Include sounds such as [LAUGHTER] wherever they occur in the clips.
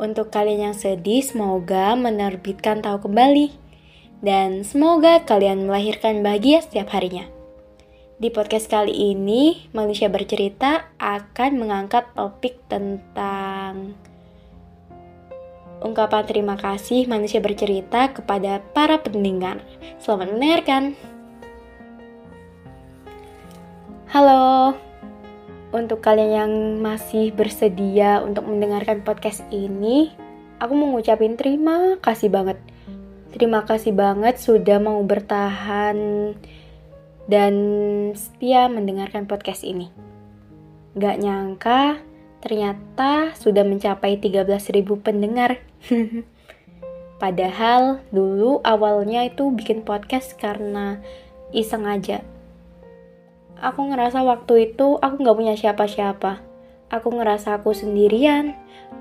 Untuk kalian yang sedih, semoga menerbitkan tahu kembali. Dan semoga kalian melahirkan bahagia setiap harinya. Di podcast kali ini, Manusia Bercerita akan mengangkat topik tentang ungkapan terima kasih manusia bercerita kepada para pendengar. Selamat mendengarkan. Halo, untuk kalian yang masih bersedia untuk mendengarkan podcast ini, aku mau ngucapin terima kasih banget. Terima kasih banget sudah mau bertahan dan setia mendengarkan podcast ini. Gak nyangka ternyata sudah mencapai 13.000 pendengar. [LAUGHS] Padahal dulu awalnya itu bikin podcast karena iseng aja aku ngerasa waktu itu aku nggak punya siapa-siapa. Aku ngerasa aku sendirian.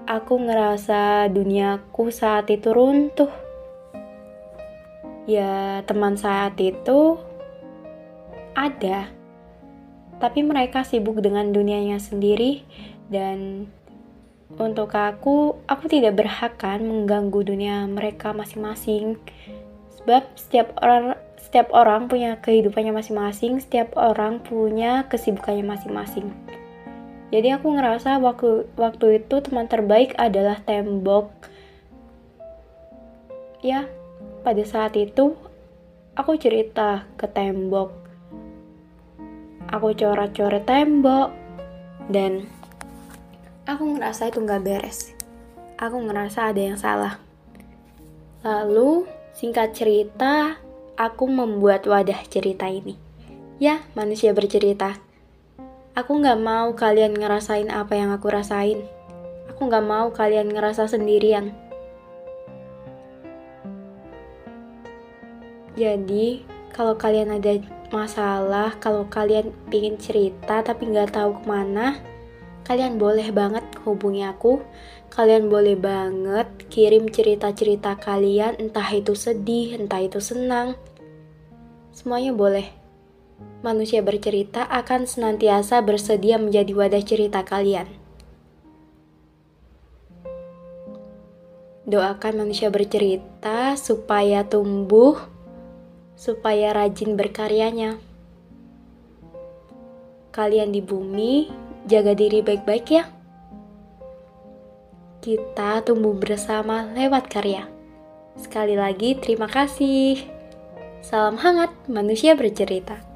Aku ngerasa duniaku saat itu runtuh. Ya, teman saat itu ada. Tapi mereka sibuk dengan dunianya sendiri dan untuk aku, aku tidak berhak kan mengganggu dunia mereka masing-masing. Sebab setiap orang setiap orang punya kehidupannya masing-masing, setiap orang punya kesibukannya masing-masing. Jadi aku ngerasa waktu waktu itu teman terbaik adalah tembok. Ya, pada saat itu aku cerita ke tembok. Aku coret-coret tembok dan aku ngerasa itu nggak beres. Aku ngerasa ada yang salah. Lalu singkat cerita, aku membuat wadah cerita ini. Ya, manusia bercerita. Aku nggak mau kalian ngerasain apa yang aku rasain. Aku nggak mau kalian ngerasa sendirian. Jadi, kalau kalian ada masalah, kalau kalian ingin cerita tapi nggak tahu ke mana, kalian boleh banget hubungi aku. Kalian boleh banget kirim cerita-cerita kalian, entah itu sedih, entah itu senang, Semuanya boleh. Manusia bercerita akan senantiasa bersedia menjadi wadah cerita kalian. Doakan manusia bercerita supaya tumbuh, supaya rajin berkaryanya. Kalian di bumi, jaga diri baik-baik ya. Kita tumbuh bersama lewat karya. Sekali lagi, terima kasih. Salam hangat, manusia bercerita.